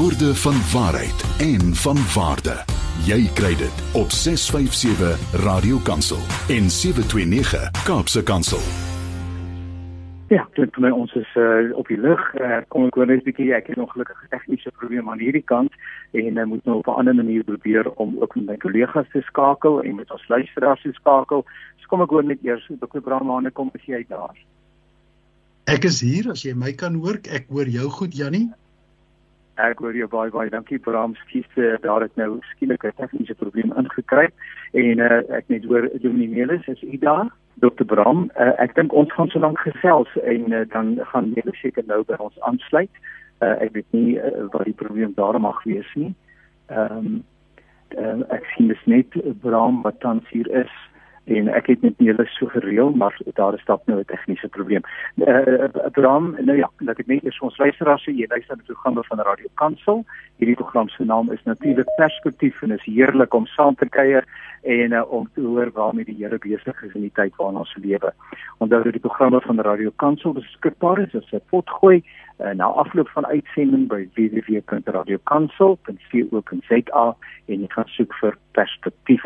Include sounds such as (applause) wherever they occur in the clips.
Woorde van waarheid en van waarde. Jy kry dit op 657 Radio Kansel en 729 Kaapse Kansel. Ja, dit vir my ons is uh, op die lug. Uh, kom ek hoor net 'n bietjie ek het nog gelukkig tegniese probleme aan hierdie kant en ek uh, moet nou op 'n ander manier probeer om ook met my kollegas te skakel en met ons luisteraars te skakel. So kom ek hoor net eers Dr. Brahmane kom as jy daar. Ek is hier as jy my kan hoor. Ek hoor jou goed Jannie. Ek hoor jou baie baie dankie Bram. Skies uh, daar het nou skielik 'n tegniese probleem ingekry en uh, ek net hoor Dominee Melis is u daar? Dr. Bram, uh, ek dink ons gaan so lank gesels en uh, dan gaan jy seker nou by ons aansluit. Uh, ek weet nie uh, wat die probleem daar mag wees nie. Ehm um, uh, ek sien dit net Bram wat tans hier is en ek het net nie hulle so gereël maar daar is dalk nou 'n tegniese probleem. Uh, Bram, nou ja, dat ek net eers ons luisteraars sê jy luister na die programme van Radio Kansel. Hierdie program se naam is natuurlik Perspektief en is heerlik om saam te kuier en uh, om te hoor waarmee die Here besig is in die tyd waarin ons lewe. Onthou dat die programme van Radio Kansel beskikbaar is as 'n potgooi uh, na afloop van uitsending by www.radiokansel.co.za en jy kan soek vir Perspektief.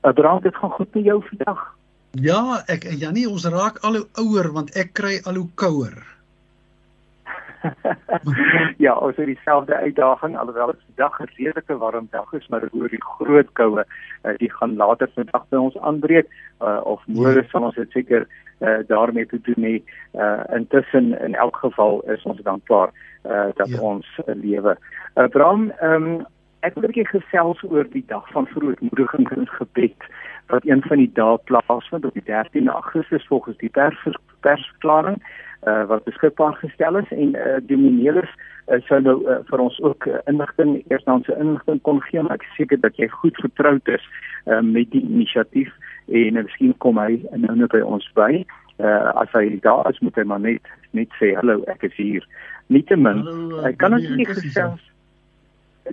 Abraham, dit gaan goed met jou vandag. Ja, ek Janie, ons raak al hoe ouer want ek kry al hoe kouer. (laughs) ja, ons het dieselfde uitdaging alhoewel dit vandag 'n redelike warm dag is, maar oor die groot koue, uh, die gaan later vandag by ons aanbreek uh, of môre sal ons dit seker uh, daarmee te doen hê. Uh, intussen in elk geval is ons dan klaar uh, dat ja. ons lewe. Abraham, uh, ehm um, Ek wil 'n bietjie gesels oor die dag van verootmoediging en gebed wat een van die dae plaasvind op die 13 Augustus volgens die pers persverklaring uh, wat beskikbaar gestel is en uh, die ministers uh, sou nou uh, vir ons ook uh, inligting eersdanse inligting kon gee maar ek seker dat jy goed vertroud is uh, met die inisiatief en uh, miskien kom hy nou net by ons by. Uh, as hy daar is moet hy maar net net sê hallo ek is hier. Nietemin hy kan ons nie gesels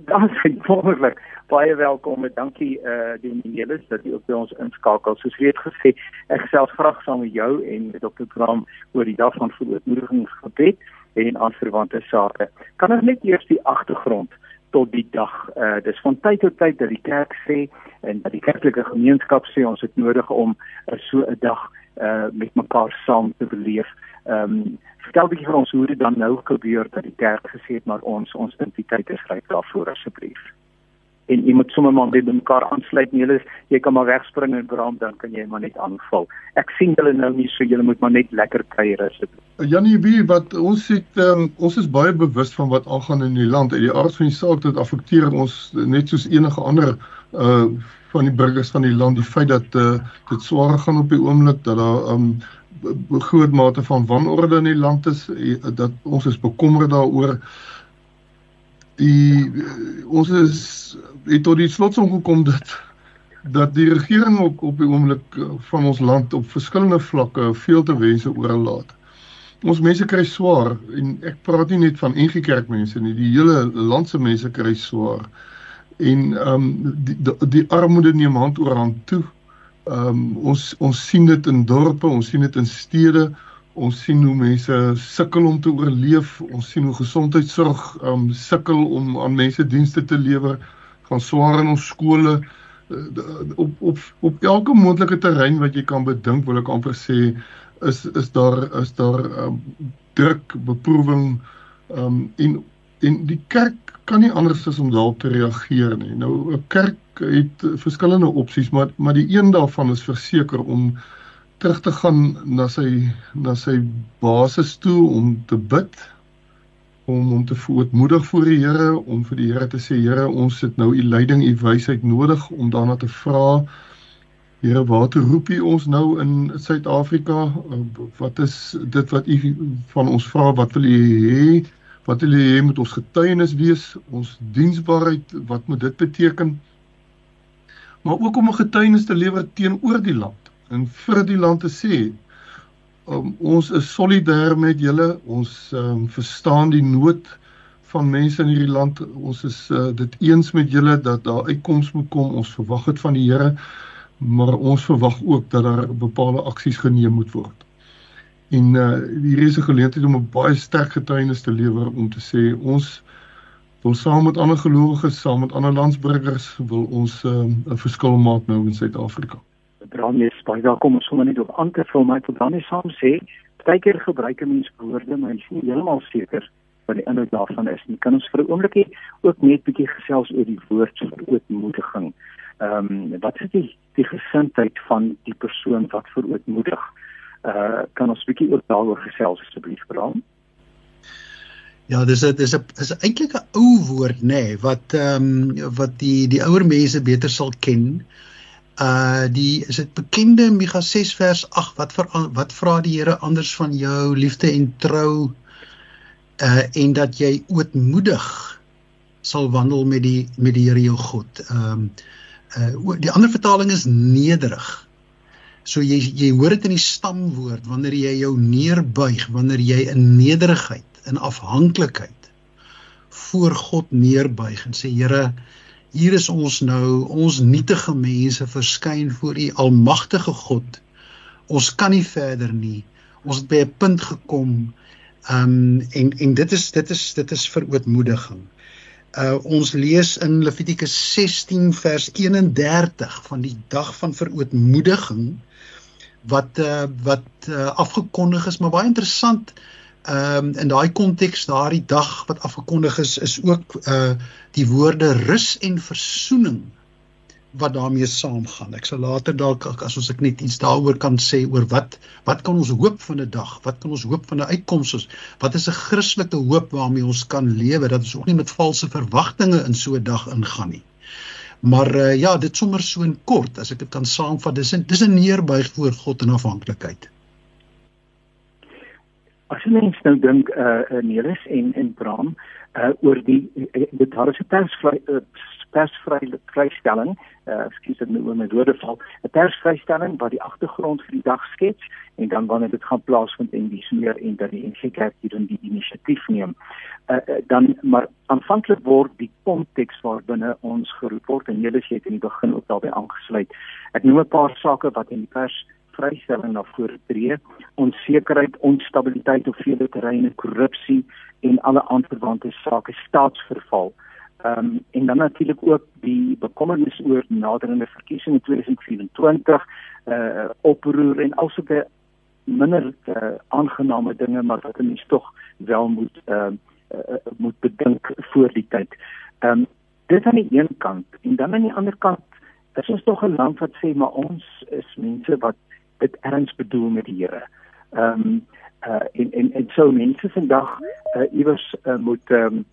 Dan sê wonderlik. Baie welkom en dankie eh uh, die Nelis dat jy ook by ons inskakel. Soos het gesê, ek gesels graag saam met jou en Dr. Kram oor die dag van verootmoedigingsgebed en aanverwante sake. Kan ons net eers die agtergrond tot die dag eh uh, dis van tyd tot tyd dat die kerk sê en dat die kerklike gemeenskap sê ons het nodig om uh, so 'n dag eh uh, met mekaar saam te beleef. Ehm um, vertel bietjie vir ons hoe dit dan nou gebeur dat die kerk gesê het maar ons ons identiteit is reg daarvoor asseblief. En jy moet sommer maar met mekaar aansluit nie. Jy jy kan maar wegspring en braam dan kan jy maar net aanval. Ek sien hulle nou nie so jy moet maar net lekker kuier asseblief. Janie wie wat ons het um, ons is baie bewus van wat aangaan in die land. Uit die aard van die saak dit affekteer ons net soos enige ander uh van die burgers van die land die feit dat uh, dit swaar gaan op die oomblik dat daar um groot mate van wanorde in die land is eh, dat ons is bekommerd daaroor die ons is het tot die slotsom gekom dat dat die regering op op die oomblik van ons land op verskillende vlakke veel te wense oorlaat. Ons mense kry swaar en ek praat nie net van NG Kerk mense nie, die hele land se mense kry swaar. En ehm um, die, die die armoede neem hand oor hand toe. Ehm um, ons ons sien dit in dorpe, ons sien dit in stede. Ons sien hoe mense sukkel om te oorleef. Ons sien hoe gesondheidsorg ehm um, sukkel om aan mense dienste te lewer. Gaan swaar in ons skole uh, op op op elke moontlike terrein wat jy kan bedink, wil ek amper sê is is daar is daar um, druk, beproewing ehm um, en en die kerk kan nie anders as om daarop te reageer nie. Nou 'n kerk het verskillende opsies, maar maar die een daarvan is verseker om terug te gaan na sy na sy basis toe om te bid om om te voetmoedig voor die Here om vir die Here te sê Here ons het nou u leiding u wysheid nodig om daarna te vra. Here waar toe roep u ons nou in Suid-Afrika. Wat is dit wat u van ons vra? Wat wil u hê wat u hê moet ons getuienis wees ons diensbaarheid wat moet dit beteken? Maar ook om 'n getuienis te lewer teenoor die land en vir die land te sê um, ons is solidêr met julle ons um, verstaan die nood van mense in hierdie land ons is uh, dit eens met julle dat daar uitkoms moet kom ons verwag dit van die Here maar ons verwag ook dat daar bepaalde aksies geneem moet word en uh, hier is 'n geleentheid om 'n baie sterk getuienis te lewer om te sê ons wil saam met ander gelowiges, saam met ander landsburgers wil ons ehm, 'n um, verskil maak nou in Suid-Afrika. Brandie is baie welkom om sommer net op aan te vul my tot dan nie saam sê. Partykeer gebruik 'n mens woorde, maar jy is nie heeltemal seker wat die inhoud daarvan is nie. Kan ons vir 'n oombliekie ook net bietjie gesels oor die woord verootmoediging? Ehm um, wat is die die gesindheid van die persoon wat verootmoedig? Uh kan ons bietjie ook daaroor gesels asseblief, Brand? Ja, dis 'n dis 'n is eintlik 'n ou woord nê nee, wat ehm um, wat die die ouer mense beter sal ken. Uh die is dit bekende Micha 6 vers 8 wat vir wat vra die Here anders van jou liefde en trou uh en dat jy ootmoedig sal wandel met die met die Here jou God. Ehm um, uh die ander vertaling is nederig. So jy jy hoor dit in die stamwoord wanneer jy jou neerbuig, wanneer jy in nederigheid in afhanklikheid voor God neerbuig en sê Here hier is ons nou ons nietige mense verskyn voor u almagtige God. Ons kan nie verder nie. Ons het by 'n punt gekom um en en dit is dit is dit is verootmoediging. Uh ons lees in Levitikus 16 vers 31 van die dag van verootmoediging wat uh wat uh, afgekondig is maar baie interessant ehm um, in daai konteks daardie dag wat afgekondig is is ook uh die woorde rus en versoening wat daarmee saamgaan. Ek sal later dalk as ons ek net iets daaroor kan sê oor wat wat kan ons hoop van 'n dag? Wat kan ons hoop van 'n uitkoms? Wat is 'n Christelike hoop waarmee ons kan lewe dat ons ook nie met valse verwagtinge in so 'n dag ingaan nie. Maar uh, ja, dit sommer so in kort as ek dit kan saamvat, dis 'n dis 'n neerbuig voor God in afhanklikheid. As jy mens nou dink eh uh, Nelis en en Bram uh oor die uh, dit daar is 'n persvry uh, persvry vrystelling eh uh, ekskuus dit nou oor my woorde val 'n persvrystelling wat die agtergrond vir die dag skets en dan wanneer dit gaan plaasvind en dis meer en dat die NG Kerk hier dan die inisiatief neem. Uh, uh, dan maar aanvanklik word die konteks waarbinne ons geroep word en julle het in die begin ook daarbey aangesluit. Ek noem 'n paar sake wat in die pers vrystelling na vore tree, onsekerheid, onstabiliteit op vele terreine, korrupsie en alle aanverwante sake, staatsverval. Ehm um, en dan natuurlik ook die bekommernis oor naderende verkiesings in 2024, eh uh, oproer en alsoke minder uh, aangename dinge maar wat mense tog wel moet ehm uh, uh, moet bedink voor die tyd. Ehm um, dit aan die een kant en dan aan die ander kant is ons tog 'n land wat sê maar ons is mense wat dit erns bedoel met die Here. Ehm um, uh en en en so mense vandag uh iewers uh, moet ehm um,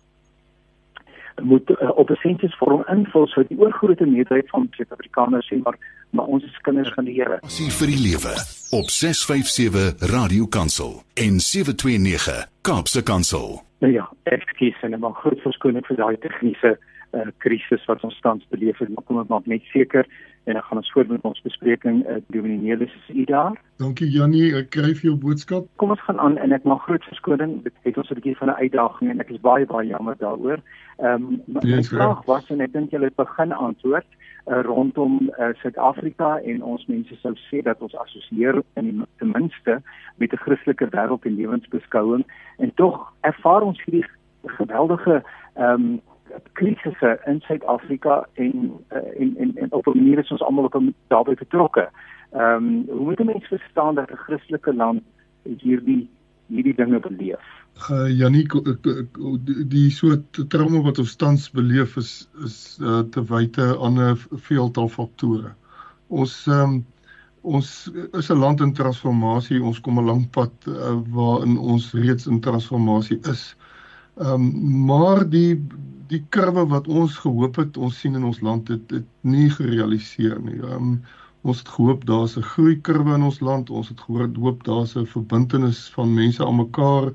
moet uh, op 'n sensusvorm invul so die oorgrootste meerderheid van Suid-Afrikaners sê maar maar ons is kinders van die Here. Passie vir die lewe op 657 Radio Kansel en 729 Kaapse Kansel. Nou ja, ek kies en maar groot verskoning vir daai tegniese uh krisis wat ons tans beleef maar kom ek maak net seker en dan gaan ons voort met ons bespreking. Uh, Dominee Nelis is u daar? Dankie Jannie, ek kry vir jou boodskap. Kom ons gaan aan en ek maak groot verskoning. Dit het ons 'n bietjie van 'n uitdaging en ek is baie baie jammer daaroor. Ehm um, my yes, vraag was en ek dink julle het begin antwoord uh, rondom uh, Suid-Afrika en ons mense sou sê dat ons assosieer in ten minste met 'n Christelike wêreld en lewensbeskouing en tog ervaar ons hierdie geweldige ehm um, krisisse in Suid-Afrika en, uh, en en en op 'n manier is ons almal op 'n daarbey betrokke. Ehm um, hoe moet mense verstaan dat 'n Christelike land hierdie hierdie dinge beleef? Uh, Janie die soort trauma wat ons tans beleef is is uh, te wyte aan 'n veeltal faktore. Ons um, ons is 'n land in transformasie. Ons kom 'n lang pad uh, waarin ons reeds in transformasie is. Ehm um, maar die die kurwe wat ons gehoop het ons sien in ons land het dit nie gerealiseer nie. Um, ons het gehoop daar's 'n groei kurwe in ons land. Ons het gehoop daar's 'n verbintenis van mense aan mekaar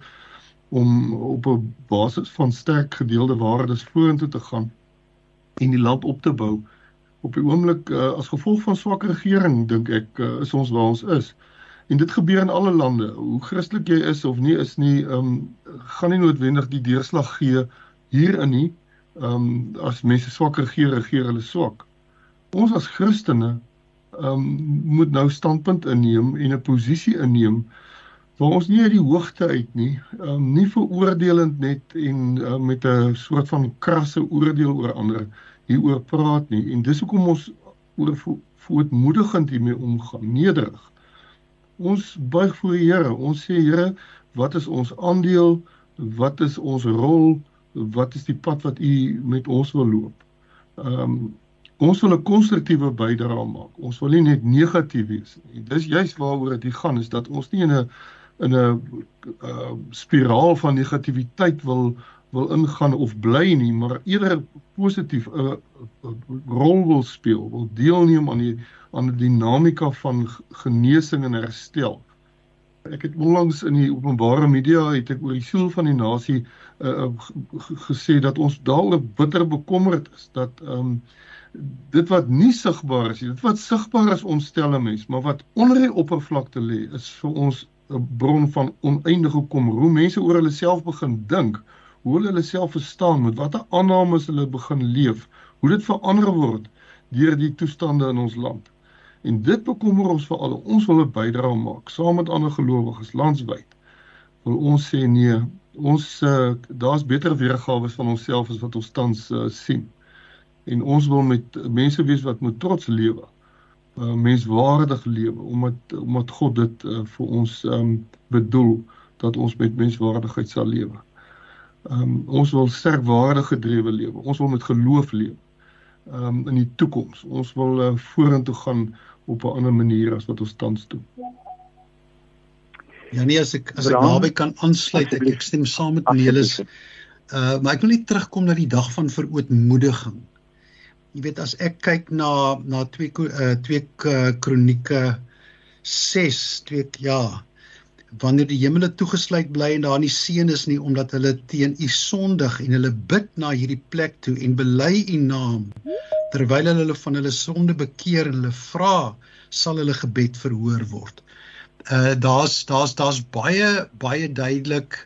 om op 'n basis van sterk gedeelde waardes vorentoe te gaan en die land op te bou. Op die oomblik uh, as gevolg van swak regering dink ek uh, is ons waar ons is. En dit gebeur in alle lande. Hoe Christelik jy is of nie is nie, ehm um, gaan nie noodwendig die deurslag gee hierin nie ehm um, as mense swak regeer, regeer hulle swak. Ons as Christene ehm um, moet nou standpunt inneem en 'n posisie inneem waar ons nie uit die hoogte uit nie, um, nie veroordelend net en uh, met 'n soort van krasse oordeel oor ander hieroor praat nie. En dis hoekom ons oor voetmoedigend hiermee omgaan, nederig. Ons buig voor die Here. Ons sê Here, wat is ons aandeel? Wat is ons rol? Wat is die pad wat U met ons wil loop? Ehm um, ons wil 'n konstruktiewe bydrae maak. Ons wil nie net negatief wees nie. Dis juist waaroor dit gaan is dat ons nie in 'n in 'n uh, spiraal van negativiteit wil wil ingaan of bly nie, maar eerder positief 'n uh, uh, rol wil speel, wil deelneem aan die aan die dinamika van genesing en herstel. Ek het onlangs in die openbare media het ek oor die siel van die nasie uh, gesê dat ons daaroor bitter bekommerd is dat ehm um, dit wat nie sigbaar is nie, dit wat sigbaar is ontstel 'n mens, maar wat onder die oppervlakte lê is vir ons 'n bron van oneindige kommer. Hoe mense oor hulle self begin dink, hoe hulle hulle self verstaan, met watter aannames hulle begin leef, hoe dit verander word deur die toestande in ons land. En dit bekommer ons veral. Ons wil 'n bydrae maak saam met ander gelowiges landwyd. Wil ons sê nee, ons uh, daar's beter weergawe van onsself as wat ons tans uh, sien. En ons wil met mense wees wat met trots lewe uh, menswaardig lewe omdat omdat God dit uh, vir ons um, bedoel dat ons met menswaardigheid sal lewe. Um, ons wil sterk waardig gedrewe lewe. Ons wil met geloof lewe. Um, in die toekoms. Ons wil uh, vorentoe gaan op 'n ander manier as wat ons tans doen. Ja nee as ek as ek naby kan aansluit ek, ek stem saam met Nelis. Uh maar ek wil net terugkom na die dag van verootmoediging jy weet as ek kyk na na twee uh, twee uh, kronieke 6 twee ja wanneer die hemele toegesluit bly en daar nie seën is nie omdat hulle teen u sondig en hulle bid na hierdie plek toe en bely u naam terwyl hulle van hulle sonde bekeer en hulle vra sal hulle gebed verhoor word. Uh daar's daar's daar's baie baie duidelik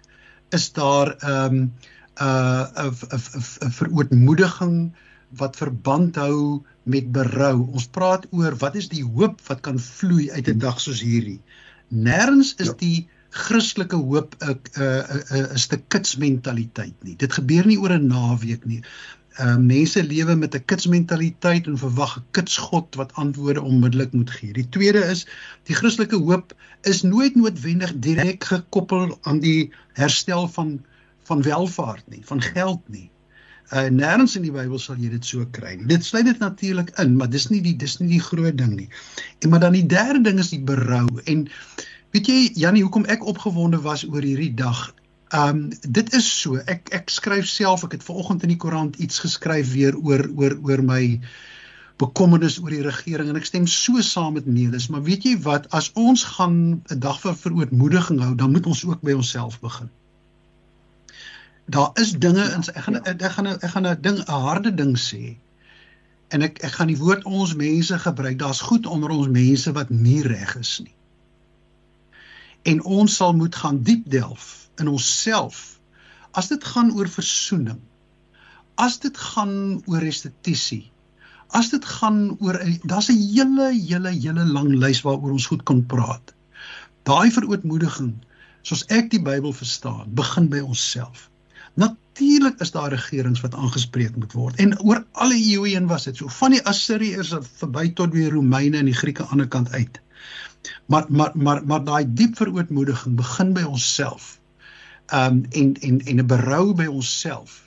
is daar um, uh 'n 'n 'n verootmoediging wat verband hou met berou. Ons praat oor wat is die hoop wat kan vloei uit 'n dag soos hierdie. Nêrens is ja. die Christelike hoop 'n 'n 'n stuk kitsmentaliteit nie. Dit gebeur nie oor 'n naweek nie. Uh mense lewe met 'n kitsmentaliteit en verwag 'n kitsgod wat antwoorde onmiddellik moet gee. Die tweede is die Christelike hoop is nooit noodwendig direk gekoppel aan die herstel van van welvaart nie, van geld nie. Uh nêrens in die Bybel sal jy dit so kry nie. Dit sluit dit natuurlik in, maar dis nie die dis nie die groot ding nie. En maar dan die derde ding is die berou. En weet jy Jannie, hoekom ek opgewonde was oor hierdie dag? Um dit is so. Ek ek skryf self, ek het vanoggend in die koerant iets geskryf weer oor oor oor my bekommernis oor die regering en ek stem so saam met Nelis, maar weet jy wat, as ons gaan 'n dag vir verootmoediging hou, dan moet ons ook by onsself begin daar is dinge in ek gaan ek gaan ek gaan 'n ding 'n harde ding sê. En ek ek gaan die woord ons mense gebruik. Daar's goed onder ons mense wat nie reg is nie. En ons sal moet gaan diep delf in onsself. As dit gaan oor versoening. As dit gaan oor restituisie. As dit gaan oor daar's 'n hele hele hele lang lys waaroor ons goed kan praat. Daai verootmoediging, soos ek die Bybel verstaan, begin by onsself. Natuurlik is daar regerings wat aangespreek moet word. En oor alle eeue heen was dit so. Van die Assiriërs verby tot die Romeine en die Grieke aan die ander kant uit. Maar maar maar maar daai diep verootmoediging begin by onsself. Ehm um, en en en 'n berou by onsself.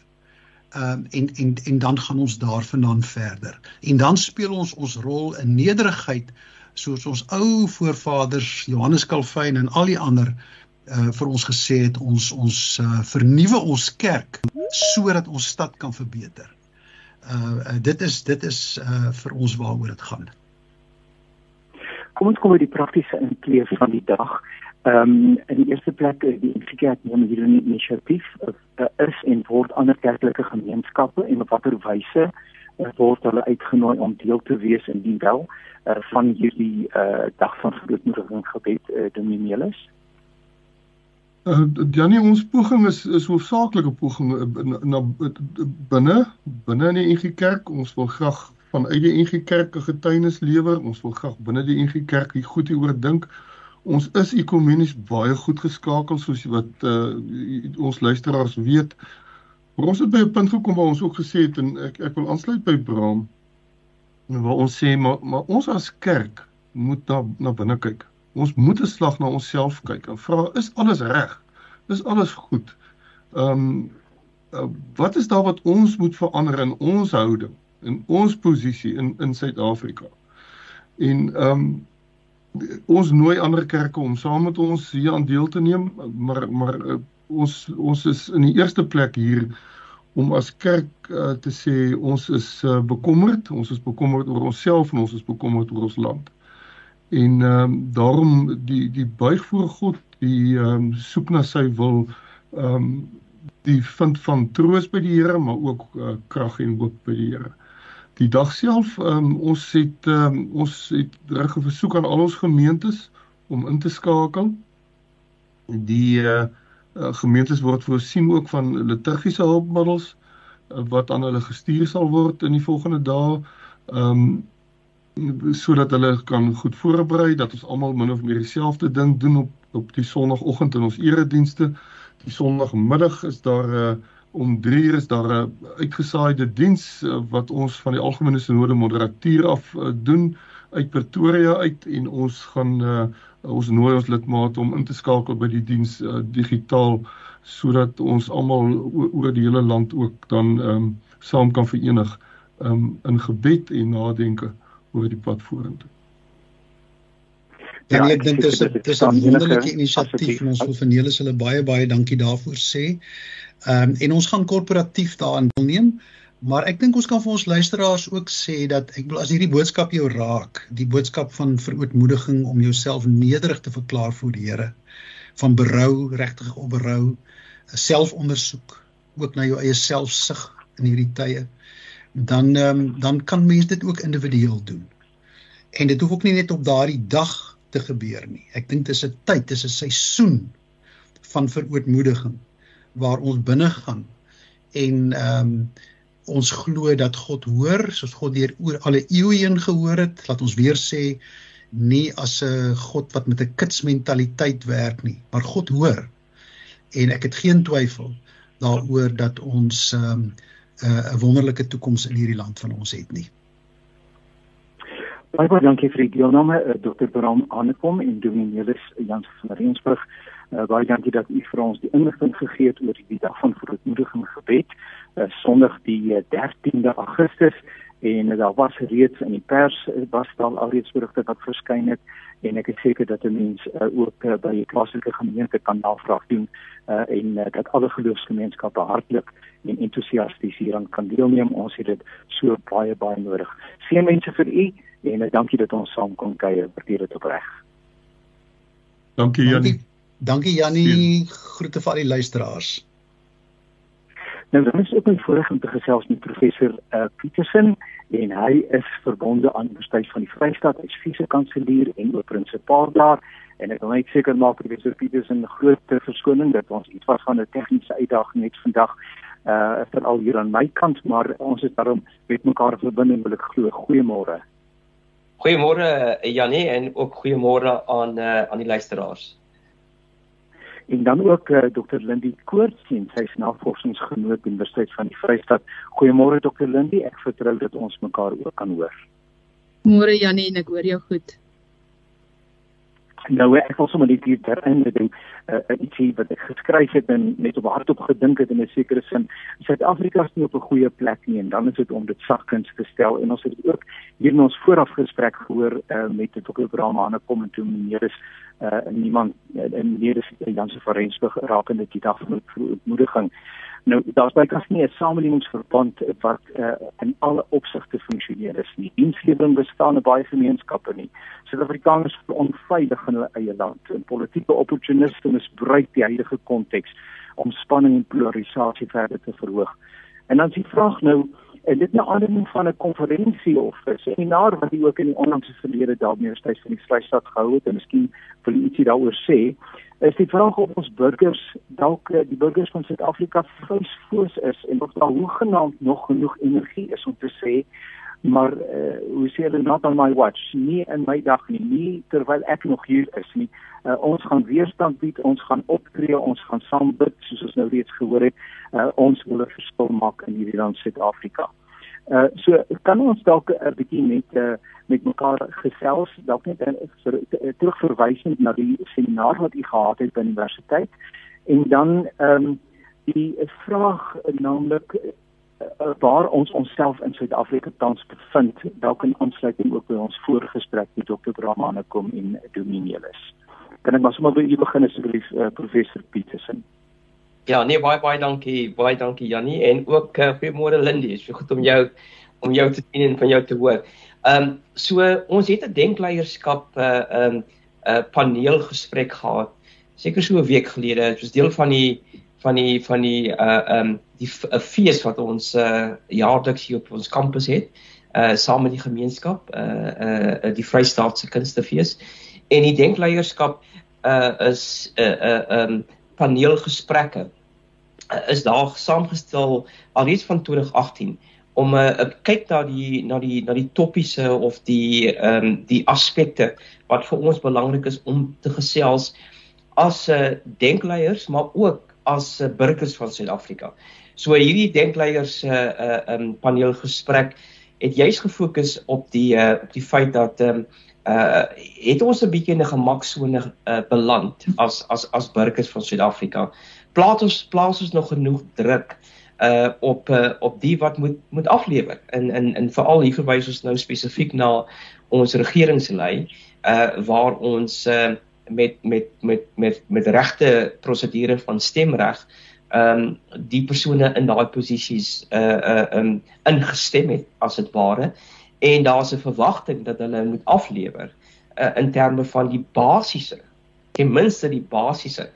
Ehm um, en en en dan gaan ons daarvandaan verder. En dan speel ons ons rol in nederigheid soos ons ou voorvaders Johannes Calvin en al die ander uh, vir ons gesê het ons ons uh, vernuwe ons kerk sodat ons stad kan verbeter. Uh, uh dit is dit is uh vir ons waaroor dit gaan. Kom ons kom by die praktiese inkleef van die dag. Ehm um, in die eerste plek die Insikerk neem hier 'n inisiatief uh, is en word ander kerklike gemeenskappe en op watter wyse uh, word hulle uitgenooi om deel te wees in die wel uh, van hierdie uh dag van grootmoediging gebed uh, Dominielis. Uh, Janie ons poging is is hoofsaaklike poging na binne binne in die NG Kerk. Ons wil graag vanuit die NG Kerk 'n getuienis lewer. Ons wil graag binne die NG Kerk hier goed hieroor dink. Ons is ekumenies baie goed geskakel soos wat uh, ons luisteraars weet. Maar ons het by 'n punt gekom waar ons ook gesê het en ek ek wil aansluit by Bram waar ons sê maar maar ons as kerk moet na na binne kyk. Ons moet 'n slag na onsself kyk en vra is alles reg? Is alles goed? Ehm um, uh, wat is daar wat ons moet verander in ons houding, in ons posisie in in Suid-Afrika? En ehm um, ons nooi ander kerke om saam met ons hier aan deel te neem, maar maar uh, ons ons is in die eerste plek hier om as kerk uh, te sê ons is uh, bekommerd, ons is bekommerd oor onsself en ons is bekommerd oor ons land. En ehm um, daarom die die buig voor God, die ehm um, soek na sy wil, ehm um, die vind van troos by die Here, maar ook uh, krag en hoop by die Here die dag self um, ons het um, ons het reg 'n versoek aan al ons gemeentes om in te skakel. Die uh, uh, gemeentes word voorsien ook van liturgiese hulpmiddels uh, wat aan hulle gestuur sal word in die volgende dae. Ehm um, sodat hulle kan goed voorberei dat ons almal min of meer dieselfde ding doen op op die sonoggend in ons eredienste. Die sonoggemiddag is daar 'n uh, om 3 uur is daar 'n uitgesaaide diens uh, wat ons van die algemene sinode moderatuur af uh, doen uit Pretoria uit en ons gaan uh, ons nooi ons lidmate om in te skakel by die diens uh, digitaal sodat ons almal oor die hele land ook dan um, saam kan verenig um, in gebed en nadenke oor die pad vorentoe. Ja, ek dink dis 'n dis 'n wonderlike inisiatief en ons wil van julle hulle baie baie dankie daarvoor sê. Ehm um, en ons gaan korporatief daaraan deelneem. Maar ek dink ons kan vir ons luisteraars ook sê dat ek wil as hierdie boodskap jou raak, die boodskap van verootmoediging om jouself nederig te verklaar voor die Here, van berou, regtig op berou, selfondersoek, ook na jou eie selfsug in hierdie tye, dan um, dan kan mens dit ook individueel doen. En dit hoef ook nie net op daardie dag te gebeur nie. Ek dink dis 'n tyd, dis 'n seisoen van verootmoediging waar ons binne gaan en ehm um, ons glo dat God hoor soos God deur oor alle eeue heen gehoor het laat ons weer sê nie as 'n God wat met 'n kitsmentaliteit werk nie maar God hoor en ek het geen twyfel daaroor dat ons ehm um, 'n uh, wonderlike toekoms in hierdie land van ons het nie. Baie baie dankie vir die deelname uh, Dr. Bram aankom en Dominee Jans van Rensburg. Uh, baie dankie dat u vir ons die inligting gegee het oor die dag van verootmoediging gebed, uh, Sondag die 13de uh, Augustus en uh, daar was reeds in die pers uh, was daar alreeds berigte wat verskyn het en ek is seker dat 'n mens uh, ook uh, by die plaaslike gemeente kan navraag doen uh, en uh, dat alle geloofsgemeenskappe hartlik en entoesiasties hieraan kan deelneem. Ons het dit so baie baie nodig. Seën mense vir u en uh, dankie dat ons saam kon kuier. Waardeer dit opreg. Dankie Janie. Dankie. Jannie, groete vir al die luisteraars. Nou dan is ook 'n voorreg om te gesels met professor uh, Petersen en hy is verbonde aan die Universiteit van die Vrystaat as fisiekanselier en ook prinsipaal daar en ek wil net seker maak professor Petersen groot verskoning dat ons iets wat van 'n tegniese uitdaging het vandag uh vir al hier aan my kant maar ons is daarom met mekaar verbind en wil ek glo goeiemôre. Goeiemôre Jannie en ook goeiemôre aan uh, aan die luisteraars en dan ook uh, Dr Lindy Koorts en sy is navorsingsgenoot by Universiteit van die Vrystaat. Goeiemôre Dr Lindy, ek vertrou dat ons mekaar ook kan hoor. Môre Janie, ek hoor jou goed. Nou ek wil sommer net hier herinner ding uh, ietsie wat ek geskryf het en net op hardop gedink het in 'n sekere sin. Suid-Afrika is nie op 'n goeie plek nie en dan is dit om dit sagkens te stel en ons het ook hier in ons voorafgesprek gehoor uh, met Dr Brahma aan 'n kom en toe meneer is uh, niemand uh, in meneer is Janse van Rensburg rakende die dag van ontmoediging. Nou daar's bykans nie 'n samelewingsverband wat uh, in alle opsigte funksioneer is nie. Dienslewering bestaan in baie gemeenskappe nie. Suid-Afrikaners is onveilig in hulle eie land. En politieke opportuniste misbruik die huidige konteks om spanning en polarisasie verder te verhoog. En dan is die vraag nou en dit nou aanleiding van 'n konferensie of 'n seminar wat hy ook in die onlangse verlede daar by die Universiteit van die Vrystaat gehou het en miskien wil ietsie daaroor sê is die vraag of ons burgers dalk eh, die burgers van Suid-Afrika vreesvoos is en of daar hoegenaamd nog genoeg energie is om te sê maar uh, hoe sê hulle not on my watch? Nie in my dag nie nie terwyl ek nog hier is nie. Uh, ons gaan weerstand bied ons gaan optree ons gaan saam bid soos ons nou reeds gehoor het. Uh, ons wil 'n verskil maak in hierdie land Suid-Afrika. Uh, so kan ons dalk 'n bietjie met uh, met mekaar gesels dalk net terugverwysend na die seminar wat u gehad het by die universiteit? En dan ehm um, die vraag naamlik waar ons onsself in Suid-Afrika tans bevind, dalk in aansluiting ook by ons vorige gesprek met Dr. Brahmane kom en Dominielis. Kan ek maar sommer by u begin asseblief uh, professor Petersen? Ja, nee baie baie dankie, baie dankie Jannie en ook uh, goeiemôre Lindy. Dit is goed om jou om jou te sien en van jou te hoor. Ehm um, so ons het 'n denkleierskap uh ehm um, 'n uh, paneelgesprek gehad seker so 'n week gelede. Dit was deel van die van die van die uh um die 'n fees wat ons uh jaarliks hier op ons kampus het uh saam met die gemeenskap uh uh die Vrystaatse Kunstefees. En die denkleierskap uh is uh, uh um paneelgesprekke uh, is daar saamgestel alreeds van 2018 om 'n uh, kyk na die na die na die topiese of die ehm um, die aspekte wat vir ons belangrik is om te gesels as 'n uh, denkleiers maar ook as uh, burgers van Suid-Afrika. So hierdie denkleiers 'n uh, uh, um, paneelgesprek het juis gefokus op die uh, op die feit dat ehm um, uh het ons 'n bietjie in 'n gemaksone uh, beland as as as burgers van Suid-Afrika. Plaas ons plaas ons nog genoeg druk uh op uh, op die wat moet moet aflewer. In in in veral hier verwys ons nou spesifiek na ons regeringslei uh waar ons uh met met met met met regte prosedure van stemreg ehm um, die persone in daai posisies uh uh um ingestem het as dit ware en daar's 'n verwagting dat hulle moet aflewer uh, in terme van die basiese ten minste die basiese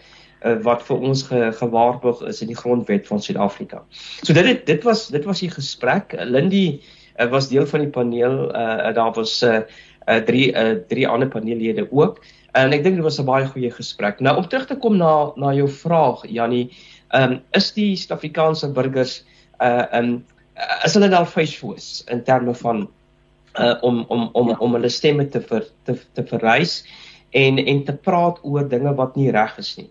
uh, wat vir ons ge, gewaarborg is in die grondwet van Suid-Afrika. So dit het, dit was dit was die gesprek. Lindy uh, was deel van die paneel. Uh, daar was uh, uh, drie uh, drie ander paneellede ook. En ek dink dit was 'n baie goeie gesprek. Nou om terug te kom na na jou vraag Jannie, ehm um, is die Suid-Afrikaanse burgers uh ehm um, is hulle nou facefoos in terme van uh om om om ja. om hulle stemme te ver, te te verrys en en te praat oor dinge wat nie reg is nie.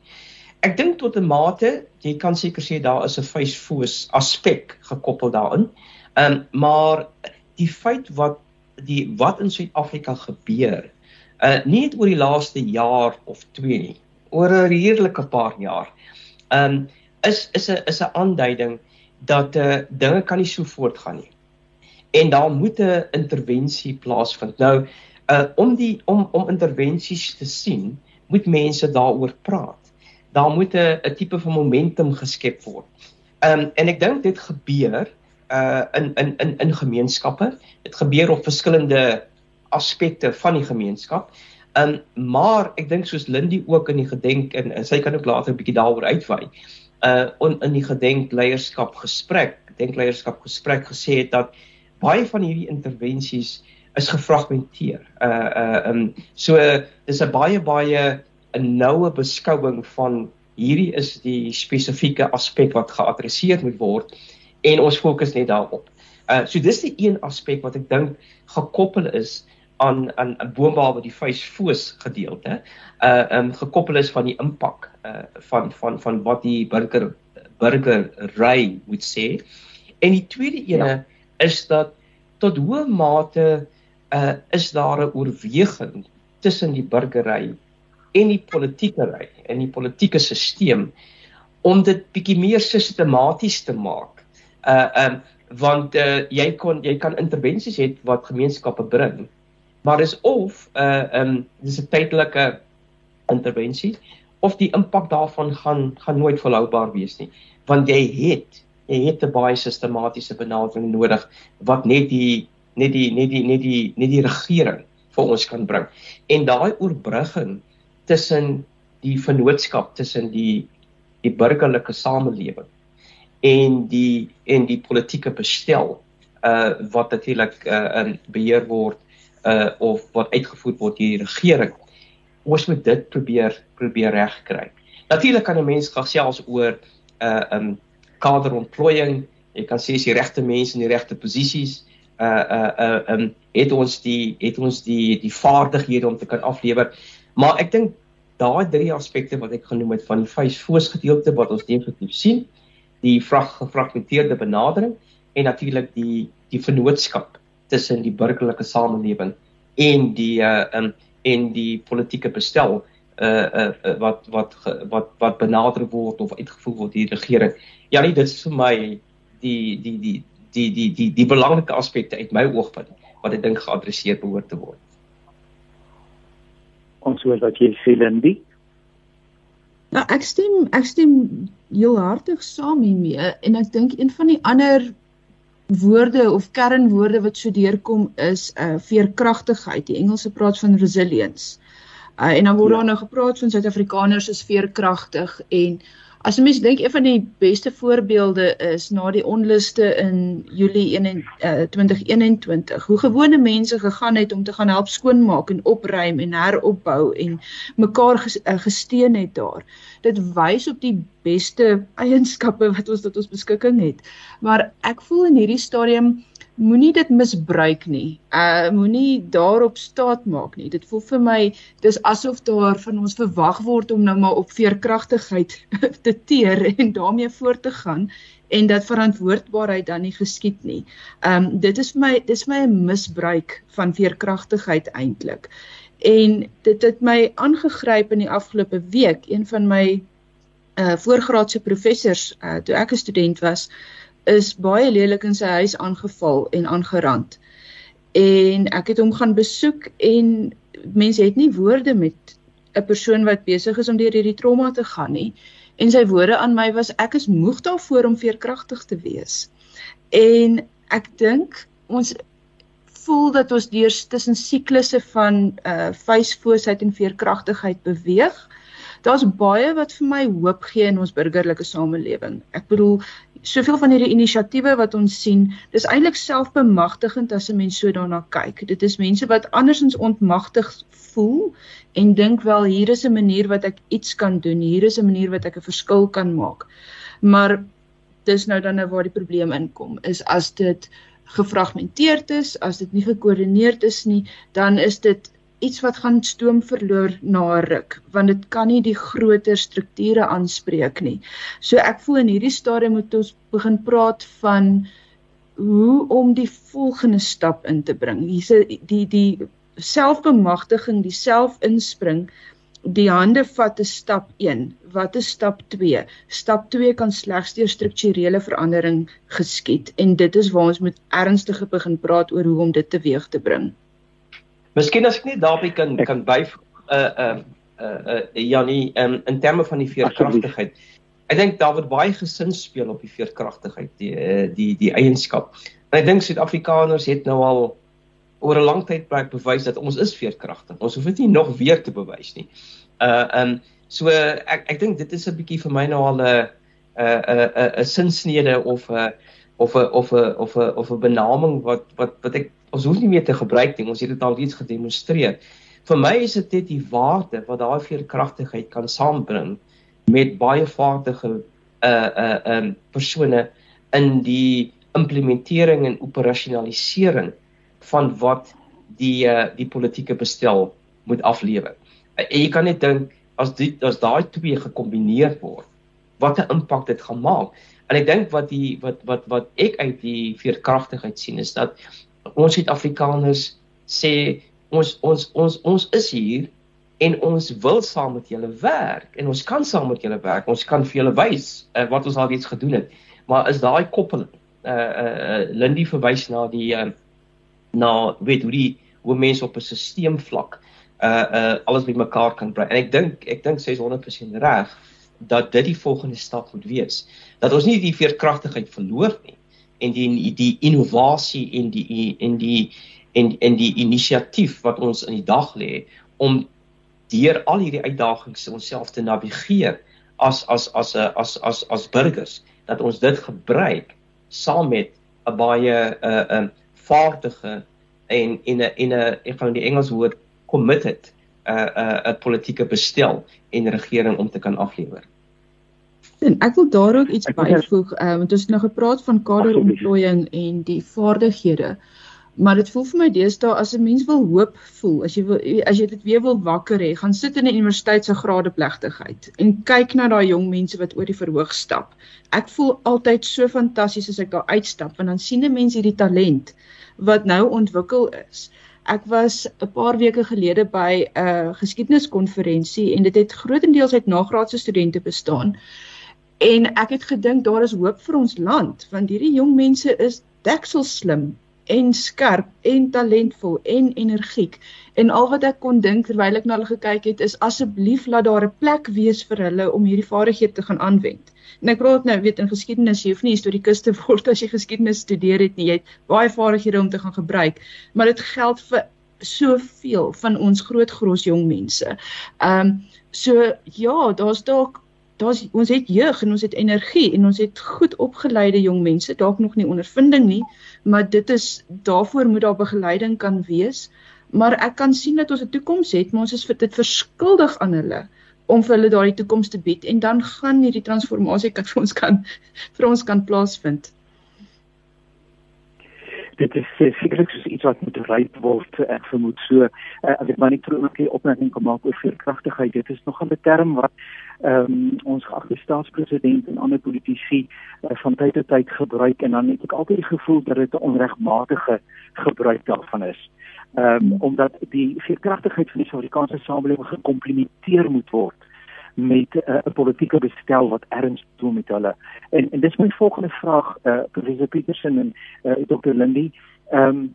Ek dink tot 'n mate, jy kan seker sê daar is 'n facefoos aspek gekoppel daarin. Ehm um, maar die feit wat die wat in Suid-Afrika gebeur uh nie net oor die laaste jaar of 2 nie, oor 'n redelike paar jaar. Um is is 'n is 'n aanduiding dat uh dinge kan nie so voortgaan nie. En daar moet 'n intervensie plaasvind. Nou uh om die om om intervensies te sien, moet mense daaroor praat. Daar moet 'n 'n tipe van momentum geskep word. Um en ek dink dit gebeur uh in in in in gemeenskappe. Dit gebeur op verskillende aspekte van die gemeenskap. Um maar ek dink soos Lindy ook in die gedenk en, en sy kan ook later 'n bietjie daaroor uitwy. Uh on, in die gedenk leierskap gesprek, denk leierskap gesprek gesê het dat baie van hierdie intervensies is gefragmenteer. Uh uh um so dis 'n baie baie 'n noue beskouing van hierdie is die spesifieke aspek wat geadresseer moet word en ons fokus net daarop. Uh so dis die een aspek wat ek dink gekoppel is aan aan 'n boombehalwe die facefoos gedeelte uh um gekoppel is van die impak uh van van van wat die burger burger ry moet sê. En die tweede ene ja. is dat tot hoe mate uh is daar 'n oorweging tussen die burgery en die politieke ry en die politieke stelsel om dit bietjie meer sistematies te maak. Uh um want uh jy kon jy kan intervensies hê wat gemeenskappe bring maar dis of 'n uh, um dis 'n tydelike intervensie of die impak daarvan gaan gaan nooit volhoubaar wees nie. Want jy het jy het 'n baie sistematiese benadering nodig wat net die net die net die net die net die regering vir ons kan bring. En daai oorbrugging tussen die vennootskap tussen die die burgerlike samelewing en die en die politieke bestel uh wat natuurlik uh beheer word uh of wat uitgevoer word deur die regering. Ons moet dit probeer probeer regkry. Natuurlik kan 'n mens gesels oor uh um kaderontplooiing. Jy kan sê as die regte mense in die regte posisies uh uh uh um het ons die het ons die die vaardighede om te kan aflewer. Maar ek dink daai drie aspekte wat ek genoem het van die vyf foos gedeelte wat ons definitief sien, die gefragmenteerde benadering en natuurlik die die vennootskap tussen die burgerlike samelewing en die uh um en die politieke bestel uh uh wat wat wat wat benader word of uitgevoer word deur die regering. Ja, nee, dit is vir my die die die die die die die belangrike aspekte uit my oogpunt wat ek dink geadresseer behoort te word. Ons hoor wat jy sê Lindy. Nou ek stem ek stem heel hartig saam hiermee en ek dink een van die ander woorde of kernwoorde wat so deurkom is uh, veerkragtigheid. Die Engelse praat van resilience. Uh, en dan word ja. daar nou gepraat van Suid-Afrikaners is veerkragtig en As jy mens dink een van die beste voorbeelde is na die onluste in Julie 1 uh, 2021 hoe gewone mense gegaan het om te gaan help skoonmaak en opruim en heropbou en mekaar ges, uh, gesteun het daar. Dit wys op die beste eienskappe wat ons tot ons beskikking het. Maar ek voel in hierdie stadium moenie dit misbruik nie. Uh moenie daarop staat maak nie. Dit voel vir my dis asof daar van ons verwag word om nou maar op veerkragtigheid (laughs) te teer en daarmee voort te gaan en dat verantwoordbaarheid dan nie geskied nie. Um dit is vir my dis my 'n misbruik van veerkragtigheid eintlik. En dit het my aangegryp in die afgelope week. Een van my uh voorgraadse professors uh toe ek 'n student was, is baie lelik in sy huis aangeval en aangerand. En ek het hom gaan besoek en mense het nie woorde met 'n persoon wat besig is om deur hierdie trauma te gaan nie. En sy woorde aan my was ek is moeg daarvoor om veerkragtig te wees. En ek dink ons voel dat ons deur tussen siklusse van uh feesfoosheid en veerkragtigheid beweeg. Daar's baie wat vir my hoop gee in ons burgerlike samelewing. Ek bedoel soveel van hierdie inisiatiewe wat ons sien, dis eintlik selfbemagtigend as 'n mens so daarna kyk. Dit is mense wat andersins ontmagtig voel en dink wel hier is 'n manier wat ek iets kan doen, hier is 'n manier wat ek 'n verskil kan maak. Maar dis nou dan nou waar die probleem inkom, is as dit gefragmenteerd is, as dit nie gekoördineerd is nie, dan is dit iets wat gaan stoom verloor na ruk want dit kan nie die groter strukture aanspreek nie. So ek voel in hierdie stadium moet ons begin praat van hoe om die volgende stap in te bring. Hier's die die selfbemagtiging, die selfinspring, die hande vat 'n stap 1. Wat is stap 2? Stap 2 kan slegs deur strukturele verandering geskied en dit is waar ons moet ernstig begin praat oor hoe om dit teweeg te bring. Miskien as ek net daarby kan kan byvoeg uh uh uh, uh Janie um, in terme van die veerkragtigheid. Ek dink daar word baie gesin speel op die veerkragtigheid, die uh, die die eienskap. En ek dink Suid-Afrikaners het nou al oor 'n lang tyd plek bewys dat ons is veerkragtig. Ons hoef dit nie nog weer te bewys nie. Uh um so ek ek dink dit is 'n bietjie vir my nou al 'n 'n 'n 'n sinsnede of 'n of 'n of 'n of 'n of 'n benaming wat wat wat ek ons hoef nie meer te gebruik nie. Ons het dit al iets gedemonstreer. Vir my is dit net die waarde wat daai veerkragtigheid kan saambring met baie vaardige uh uh um persone in die implementering en operasionalisering van wat die uh die politieke bestel moet aflewer. Uh, en jy kan net dink as dit as daai twee gekombineer word, wat 'n impak dit gaan maak. En ek dink wat die wat wat wat ek uit die veerkragtigheid sien is dat ons Suid-Afrikaners sê ons ons ons ons is hier en ons wil saam met julle werk en ons kan saam met julle werk. Ons kan vir julle wys uh, wat ons al reeds gedoen het. Maar is daai koppeling uh uh Lindy verwys na die uh na weet hoe die hoe mense op 'n stelsel vlak uh uh alles bymekaar kan bring. En ek dink ek dink sy is 100% reg dat dit die volgende stap moet wees. Dat ons nie die veerkragtigheid verloor nie en die die innovasie en die en die en en die inisiatief wat ons in die dag lê om deur al hierdie uitdagings onsself te navigeer as as as 'n as as as burgers dat ons dit gebruik saam met 'n baie 'n uh, 'n uh, vaardige en in 'n in 'n ek gaan die Engels woord committed 'n uh, 'n uh, 'n politieke bestel en regering om te kan aflewer. En ek wil daar ook iets byvoeg, um, want ons het nou gepraat van kaderontplooiing en die vaardighede. Maar dit voel vir my deesdae as 'n mens wil hoop voel, as jy wil as jy dit weer wil wakker hê, gaan sit in 'n universiteit se gradeplegtigheid en kyk na daai jong mense wat oor die verhoog stap. Ek voel altyd so fantasties as ek daar uitstap want dan sien 'n mens hierdie talent wat nou ontwikkel is. Ek was 'n paar weke gelede by 'n uh, geskiedeniskonferensie en dit het grootendeels uit nagraadse studente bestaan. En ek het gedink daar is hoop vir ons land want hierdie jong mense is deksel slim en skerp en talentvol en energiek. En al wat ek kon dink terwyl ek na hulle gekyk het is asseblief laat daar 'n plek wees vir hulle om hierdie vaardighede te gaan aanwend. En ek praat nou weet in geskiedenis jy hoef nie historikus te word as jy geskiedenis studeer het nie. Jy het baie vaardighede om te gaan gebruik, maar dit geld vir soveel van ons groot gros jong mense. Ehm um, so ja, daar's dalk daar's ons het jeug en ons het energie en ons het goed opgeleide jong mense, dalk nog nie ondervinding nie, maar dit is daarvoor moet daar begeleiding kan wees. Maar ek kan sien dat ons 'n toekoms het, maar ons is vir dit verskuldig aan hulle om vir hulle daardie toekoms te bied en dan gaan hierdie transformasie kan vir ons kan (laughs) vir ons kan plaasvind. Dit is uh, sekerlik soos iets wat moet ryp word ek vermoed so uh, ek maar net 'n opmerking kom maak oor veerkragtigheid dit is nog 'n term wat ehm um, ons geagte staatspresident en ander politici uh, van tyd tot tyd gebruik en dan het ek altyd die gevoel dat dit 'n onregmatige gebruik daarvan is. Ehm um, omdat die veerkragtigheid van die Suid-Afrikaanse samelewing gekomplementeer moet word met eh, 'n uh, politieke bestel wat erns doen met hulle. En en dis my volgende vraag eh uh, professor Petersen en uh, eh, Dr. Lindy. Ehm um,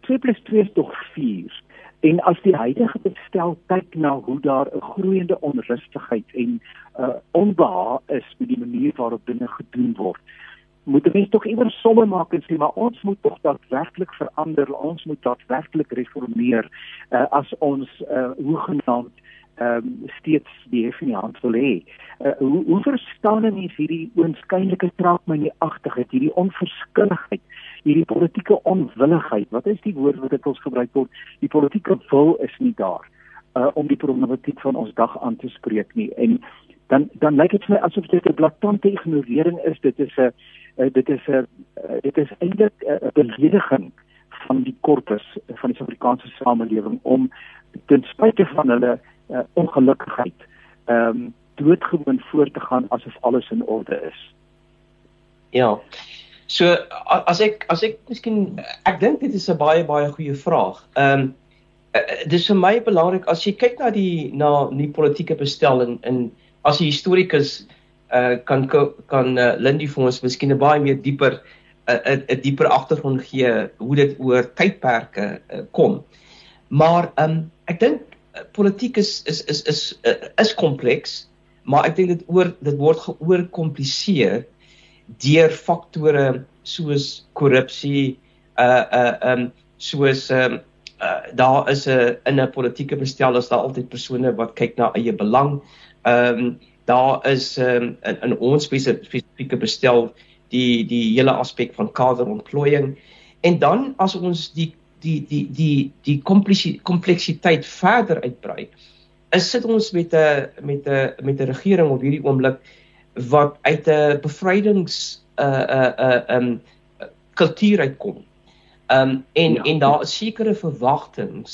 2 + 2 is tog 4. En as die huidige bestel kyk na hoe daar 'n groeiende onrustigheid en uh onbehaag is met die manier waarop dinge gedoen word, moet die mens tog iewers somme maak en sê maar ons moet tog daadwerklik verander, ons moet daadwerklik reformeer uh as ons uh hoegenaamd ehm um, steeds die hef in die hand wil hê. Uh, hoe hoe verstaan mense hierdie oënskynlike traagmanie-agtigheid, hierdie onverskilligheid, hierdie politieke onwilligheid? Wat is die woord wat dit ons gebruik word? Die politieke wil is nie daar uh, om die problematiek van ons dag aan te spreek nie. En dan dan lyk dit vir my asof dit 'n blaatante ignorering is. Dit is 'n uh, dit is 'n uh, dit is eintlik 'n uh, belediging van die korpus van die Suid-Afrikaanse samelewing om ten spyte van hulle uh, ongelukkigheid ehm um, doodgewoon voort te gaan asof alles in orde is. Ja. So as ek as ek miskien ek dink dit is 'n baie baie goeie vraag. Ehm um, dis vir my belangrik as jy kyk na die na die politieke bestel in in as 'n historikus uh kan kan uh, Lindy vir ons miskien 'n baie meer dieper 'n 'n dieper agtergrond gee hoe dit oor tydperke uh, kom. Maar ehm um, ek dink politiek is is is is is kompleks, maar ek dink dit oor dit word geoorkompliseer deur faktore soos korrupsie, uh uh um soos um uh, daar is 'n in 'n politieke bestel is daar altyd persone wat kyk na eie belang. Um daar is um in, in ons spesifieke bestel die die hele aspek van kaderontplooiing en dan as ons die die die die die kompleksiteit verder uitbrei is sit ons met 'n met 'n met 'n regering op hierdie oomblik wat uit 'n bevrydings uh uh uh um kultuur uitkom. Um en ja. en daar is sekere verwagtinge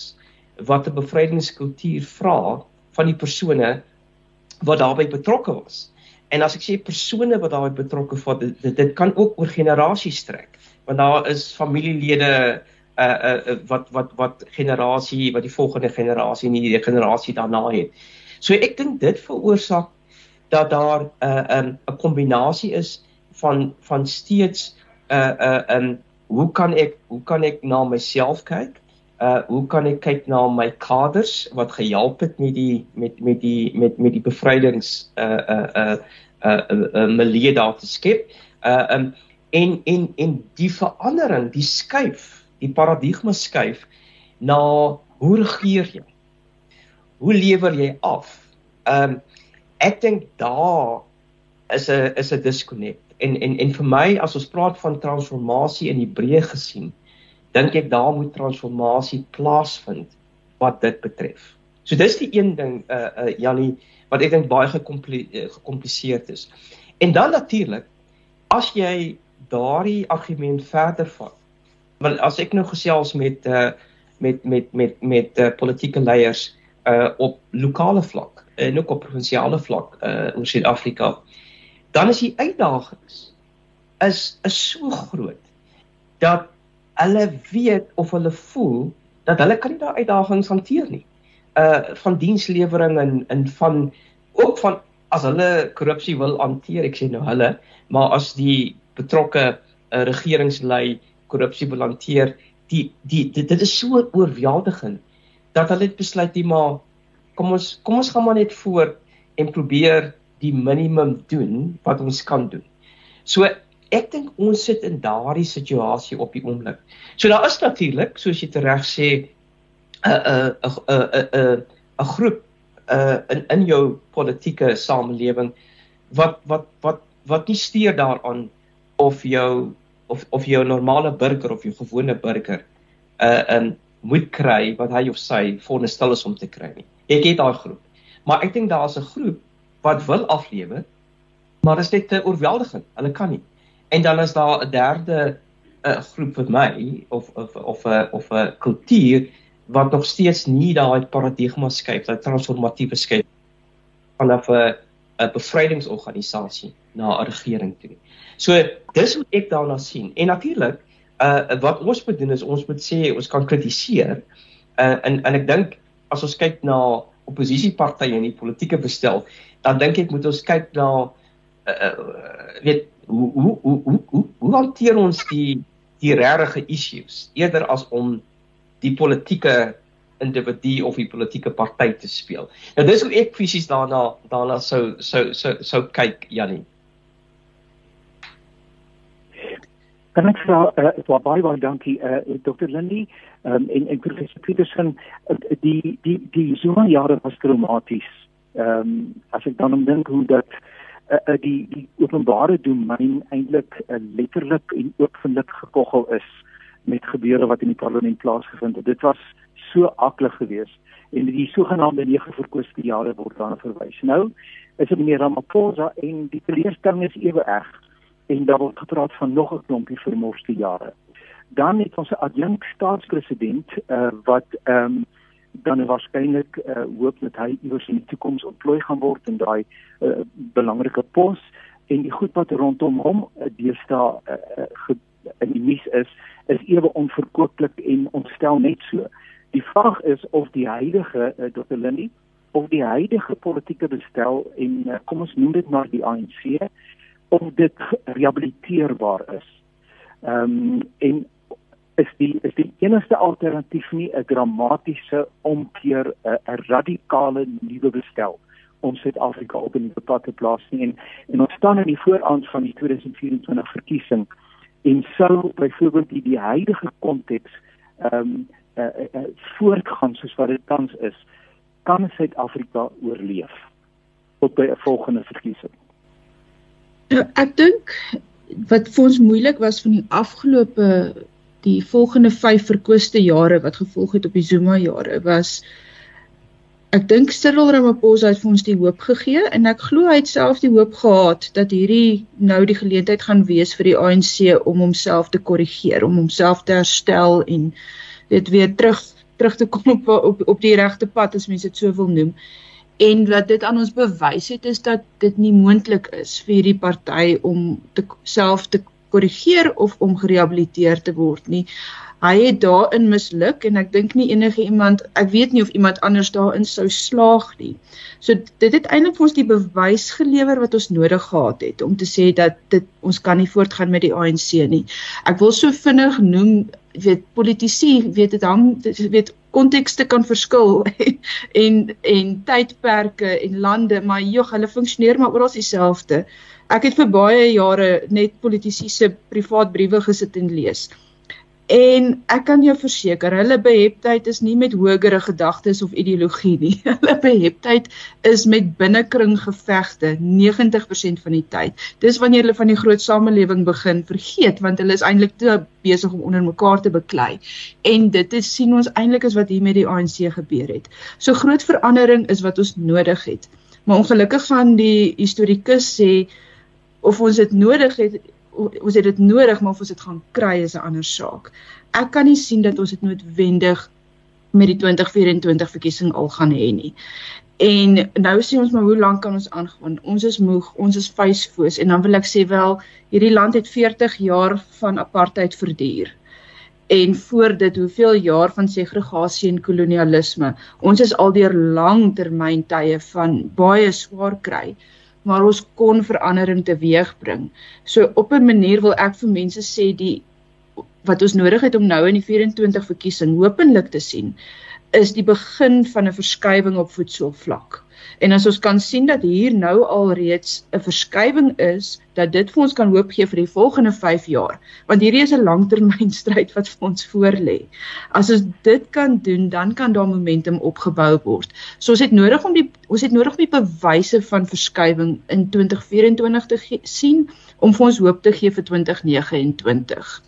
wat 'n bevrydingskultuur vra van die persone wat daarbey betrokke was. En as ek sê persone wat daarbey betrokke was, dit, dit kan ook oor generasies strek, want daar is familielede uh uh wat wat wat generasie wat die volgende generasie nie die generasie daarna het. So ek dink dit veroorsaak dat daar 'n uh, 'n um, 'n kombinasie is van van steeds 'n uh, 'n uh, um, hoe kan ek hoe kan ek na myself kyk? Uh hoe kan ek kyk na my kaders wat gehelp het met die met met die met met die bevrydings uh uh uh uh, uh, uh milieu daar te skep. Uh um en en en die verandering, die skuif die paradigma skuif na hoe regeer jy? Hoe lewer jy af? Ehm um, ek dink daar is 'n is 'n disconnect. En en en vir my as ons praat van transformasie in Hebreë gesien, dink ek daar moet transformasie plaasvind wat dit betref. So dis die een ding uh uh Jannie wat ek dink baie gekompliseerd is. En dan natuurlik as jy daardie argument verder vat want as ek nou gesels met uh met met met met uh, politieke leiers uh op lokale vlak en ook op provinsiale vlak uh oor Suid-Afrika dan is die uitdagings is is so groot dat hulle weet of hulle voel dat hulle kan nie daai uitdagings hanteer nie. Uh van dienslewering en en van ook van as hulle korrupsie wil hanteer, ek sê nou hulle, maar as die betrokke uh, regeringslei korrupsie wil hanteer, die die dit, dit is so oorweldigend dat hulle besluit die maar kom ons kom ons gaan maar net voort en probeer die minimum doen wat ons kan doen. So ek dink ons sit in daardie situasie op die oomblik. So daar is natuurlik, soos jy reg sê, 'n 'n 'n 'n 'n groep uh in in jou politieke samelewing wat wat wat wat nie steur daaraan of jou of of jou normale burger of jou gewone burger uh in moet kry wat hy of sy veronderstel is om te kry nie. Ek het daai groep. Maar ek dink daar's 'n groep wat wil aflewer, maar dit is net te oorweldigend. Hulle kan nie. En dan is daar 'n derde 'n uh, groep vir my of of of 'n uh, of 'n uh, kultuur wat nog steeds nie daai paradigma skep, daai transformatiewe skep vanaf 'n 'n bevrydingsorganisasie na 'n regering toe nie. So dis hoe ek daarna sien. En natuurlik, uh wat ons moet doen is ons moet sê ons kan kritiseer. Uh en en ek dink as ons kyk na oppositiepartye in die politieke bestel, dan dink ek moet ons kyk na uh, uh weet hoe hoe hoe hoe hoe, hoe hanteer ons die die regte issues eerder as om die politieke individu of die politieke party te speel. Nou dis hoe ek fisies daarna daarna sou sou sou sou kyk Jannie. Kan ek vra uh, baie baie dankie uh, eh, Dr. Lindy um, en en professor Petersen uh, die die die Zuma jare was traumaties. Ehm um, as ek dan dink hoe dat uh, die die openbare domein eintlik uh, letterlik en openlik gekoggel is met gebeure wat in die parlement plaasgevind het. Dit was so aklig geweest en die sogenaamde nege verkoeste jare word daarna verwys. Nou is dit meneer Ramaphosa en die teleurstelling is ewe erg en daar word gepraat van nog 'n klompie vermoorde jare. Dan het ons 'n adjunk staatspresident uh, wat ehm um, dan waarskynlik uh, hoop dat hy iewers in die toekoms ontplooi gaan word in daai uh, belangrike pos en die goed wat rondom hom uh, deesdae uh, in die nuus is is ewe onverkooplik en ontstel net so. Die vraag is of die huidige uh, Dr. Lindy of die huidige politieke bestel en uh, kom ons noem dit maar die ANC of dit rehabiliteerbaar is. Ehm um, en is die is die enigste alternatief nie 'n dramatiese omkeer 'n uh, radikale nuwe bestel om Suid-Afrika op 'n pad te plaas nie en en ons staan in die vooraand van die 2024 verkiesing en sou byvoorbeeld die, die huidige konteks ehm um, uh, uh, voortgaan soos wat dit tans is, kan Suid-Afrika oorleef tot by 'n volgende verkiesing. Ja, ek dink wat vir ons moeilik was van die afgelope die volgende 5 verkooste jare wat gevolg het op die Zuma jare was ek dink Cyril Ramaphosa het vir ons die hoop gegee en ek glo hy het self die hoop gehad dat hierdie nou die geleentheid gaan wees vir die ANC om homself te korrigeer, om homself te herstel en dit weer terug terug te kom op op op die regte pad as mense dit so wil noem. En wat dit aan ons bewys het is dat dit nie moontlik is vir hierdie party om te self te korrigeer of om gerehabiliteer te word nie hy het daarin misluk en ek dink nie enige iemand ek weet nie of iemand anders daarin sou slaag nie. So dit het eintlik vir ons die bewys gelewer wat ons nodig gehad het om te sê dat dit ons kan nie voortgaan met die ANC nie. Ek wil so vinnig noem weet politici weet dit hang weet kontekste kan verskil (laughs) en en tydperke en lande maar jog hulle funksioneer maar oral dieselfde. Ek het vir baie jare net politici se privaat briewe gesit en lees. En ek kan jou verseker, hulle beheptheid is nie met hogere gedagtes of ideologie nie. (laughs) Hulle beheptheid is met binnekring gevegte 90% van die tyd. Dis wanneer hulle van die groot samelewing begin vergeet want hulle is eintlik te besig om onder mekaar te beklei. En dit is sien ons eintlik is wat hier met die ANC gebeur het. So groot verandering is wat ons nodig het. Maar ongelukkig gaan die historikus sê of ons dit nodig het ons het dit nodig maar of ons dit gaan kry is 'n ander saak. Ek kan nie sien dat ons dit noodwendig met die 2024 verkiesing al gaan hê nie. En nou sien ons maar hoe lank kan ons aangaan. Ons is moeg, ons is vuisfoos en dan wil ek sê wel hierdie land het 40 jaar van apartheid verduur. En voor dit hoeveel jaar van segregasie en kolonialisme. Ons is al deur langtermyntye van baie swaar kry maar ons kon verandering teweegbring. So op 'n manier wil ek vir mense sê die wat ons nodig het om nou in die 24 verkiesing hopelik te sien is die begin van 'n verskywing op voedselvlak. En as ons kan sien dat hier nou al reeds 'n verskywing is, dat dit vir ons kan hoop gee vir die volgende 5 jaar, want hierdie is 'n langtermynstryd wat vir ons voorlê. As ons dit kan doen, dan kan daar momentum opgebou word. So ons het nodig om die ons het nodig om die bewyse van verskywing in 2024 te sien om vir ons hoop te gee vir 2029.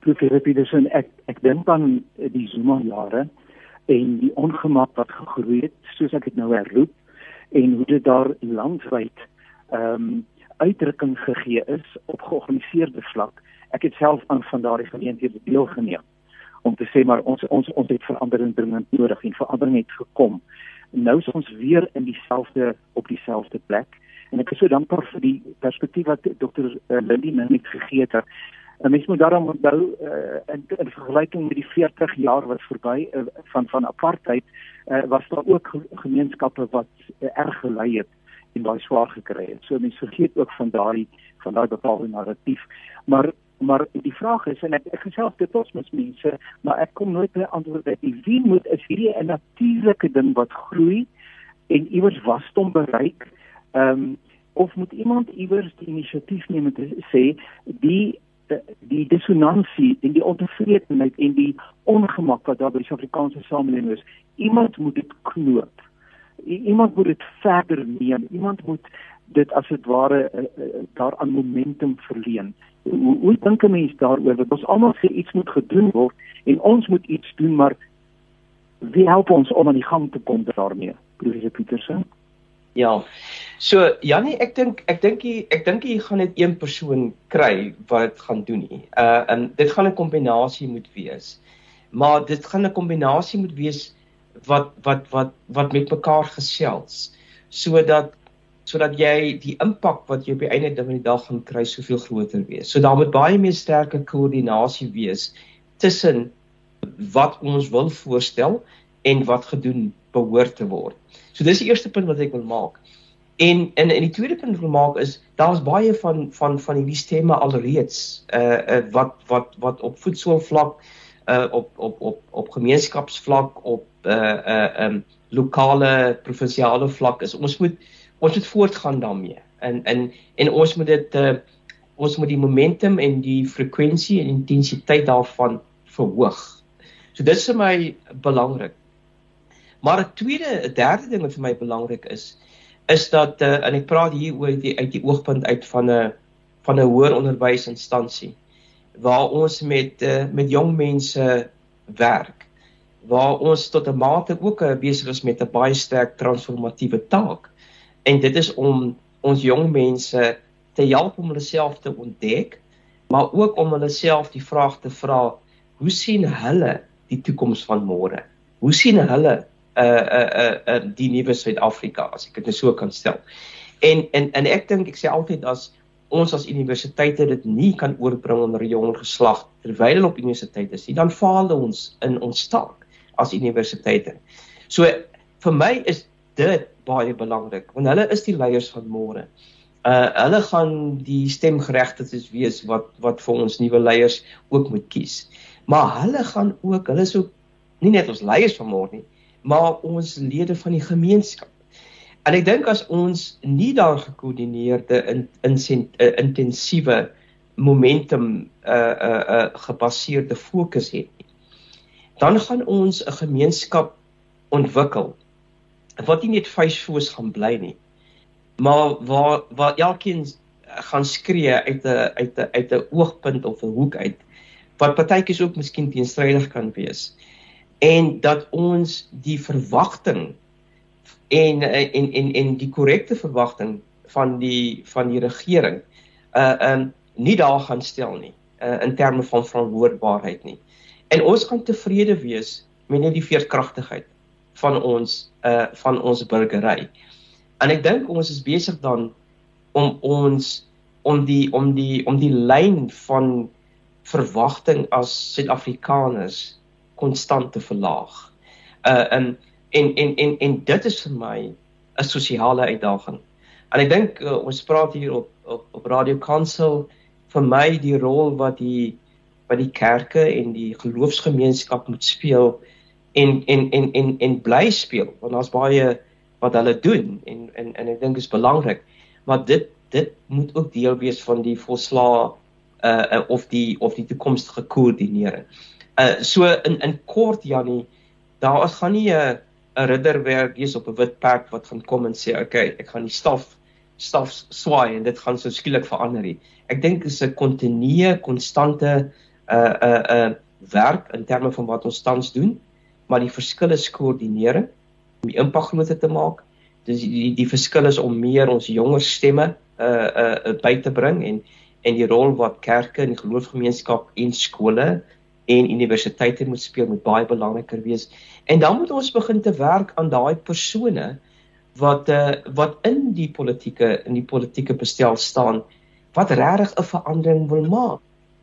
Professor Petersen, ek ek dink aan die Zuma jare en die ongemak wat gegroei het soos ek dit nou herroep en hoe dit daar landwyd ehm um, uitdrukking gegee is op georganiseerde vlak. Ek het self aan van daardie geleenthede deelgeneem om te sê maar ons ons ons het verandering dringend nodig en verandering het gekom. Nou is ons weer in dieselfde op dieselfde plek en ek is so dankbaar vir die perspektief wat dokter uh, Lindy nou net gegee het. 'n mens moet daarom onthou uh, in, in vergelyking met die 40 jaar wat verby uh, van van apartheid uh, was daar ook gemeenskappe wat uh, erg gelei het en baie swaar gekry het. So mense vergeet ook van daai van daai bepaalde narratief. Maar maar die vraag is en ek ek gesels dit tot met mense, maar ek kom nooit by antwoord uit. Wie moet is hierdie 'n natuurlike ding wat groei en iewers wasdom bereik? Ehm um, of moet iemand iewers die inisiatief neem en sê die die dissonansie en die ontevredenheid en die ongemak wat daar by die Suid-Afrikaanse samelewing is, iemand moet dit knoop. Iemand moet dit verder neem. Iemand moet dit as dit ware uh, uh, daar aan momentum verleen. Hoe, hoe dink 'n mens daaroor dat ons almal sê iets moet gedoen word en ons moet iets doen, maar wie help ons om aan die gang te kom daarmee? Professor Petersen. Ja. So Jannie, ek dink ek dink jy ek dink jy gaan net een persoon kry wat gaan doen nie. Uh en dit gaan 'n kombinasie moet wees. Maar dit gaan 'n kombinasie moet wees wat wat wat wat met mekaar gesels sodat sodat jy die impak wat jy op die einde van die dag gaan kry soveel groter wees. So daar moet baie meer sterker koördinasie wees tussen wat ons wil voorstel en wat gedoen behoort te word. So dis die eerste punt wat ek wil maak. En en en die tweede punt wat ek wil maak is daar's baie van van van hierdie stemme alreeds uh, uh wat wat wat op voedselvlak uh op op op op gemeenskapsvlak op uh uh um lokale provinsiale vlak is. Ons moet ons moet voortgaan daarmee. En en en ons moet dit uh ons moet die momentum en die frekwensie en intensiteit daarvan verhoog. So dit is vir my belangrik. Maar 'n tweede, 'n derde ding wat vir my belangrik is, is dat uh, en ek praat hier oor die uit die oogpunt uit van 'n van 'n hoër onderwysinstansie waar ons met uh, met jong mense werk waar ons tot 'n mate ook uh, besig is met 'n baie sterk transformatiewe taak. En dit is om ons jong mense te help om hulle self te ontdek maar ook om hulle self die vraag te vra hoe sien hulle die toekoms van môre? Hoe sien hulle uh uh uh, die nuwe Suid-Afrika as ek dit so kan stel. En en en ek dink ek sê altyd as ons as universiteite dit nie kan oorbring onder 'n jonger geslag terwyl hulle op universiteit is nie, dan faal ons in ons taak as universiteite. So vir my is dit baie belangrik want hulle is die leiers van môre. Uh hulle gaan die stemgeregtiges wees wat wat vir ons nuwe leiers ook moet kies. Maar hulle gaan ook, hulle is ook nie net ons leiers van môre nie, maar ons lede van die gemeenskap. En ek dink as ons nie daar gekoördineerde in, in, in uh, intensiewe momentum uh uh uh gebaseerde fokus het nie, dan gaan ons 'n gemeenskap ontwikkel wat nie net vuisfoos gaan bly nie, maar waar waar elkeen gaan skree uit 'n uit 'n uit 'n oogpunt of 'n hoek uit wat partykies ook miskien teenstrydig kan wees en dat ons die verwagting en en en en die korrekte verwagting van die van die regering uh um nie daar gaan stel nie uh in terme van verantwoordbaarheid nie. En ons kan tevrede wees met net die veerkragtigheid van ons uh van ons burgery. En ek dink ons is besig dan om ons om die om die om die lyn van verwagting as Suid-Afrikaners konstant te verlaag. Uh en en en en en dit is vir my 'n sosiale uitdaging. En ek dink uh, ons praat hier op op op Radio Kansel vir my die rol wat die wat die kerke en die geloofsgemeenskap moet speel en en en en en bly speel want daar's baie wat hulle doen en en en ek dink is belangrik maar dit dit moet ook deel wees van die volslaa uh of die of die toekomstige koördinering. Uh so in in kort Jannie, daar is gaan nie 'n 'n ridder werk wees op 'n wit perd wat gaan kom en sê, "Oké, okay, ek gaan die staf staf swaai en dit gaan so skielik verander nie." Ek dink dit is 'n kontinue, konstante uh uh uh werk in terme van wat ons tans doen, maar die verskil is koördinering om die impak groter te maak. Dis die, die verskil is om meer ons jonger stemme uh uh by te bring en en die rol wat kerke en geloofsgemeenskap en skole en universiteite moet speel moet baie belangriker wees. En dan moet ons begin te werk aan daai persone wat uh, wat in die politieke in die politieke bestel staan wat regtig 'n verandering wil maak.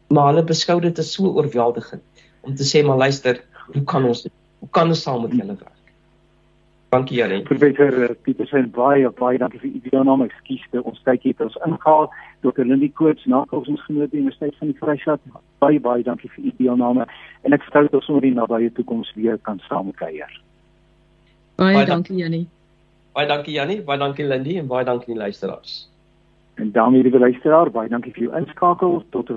Maar hulle beskou dit as so oorweldigend om te sê maar luister, hoe kan ons hoe kan ons saam met julle werk? Dankie Janie. Professor Pietersen baie baie dankie vir u deelname. Ekskuus dat ons tydjie het ons ingehaal. Dr. Lindy Koorts, Navorsingsgenoot Universiteit van die Vrystaat. Baie baie dankie vir u deelname en ek vertrou dat ons oor die nabye toekoms weer kan saamkuier. Baie, baie dankie Janie. Baie dankie Janie, baie dankie Lindy en baie dankie die luisteraars. En daarmee die luisteraar, baie dankie vir u inskakel tot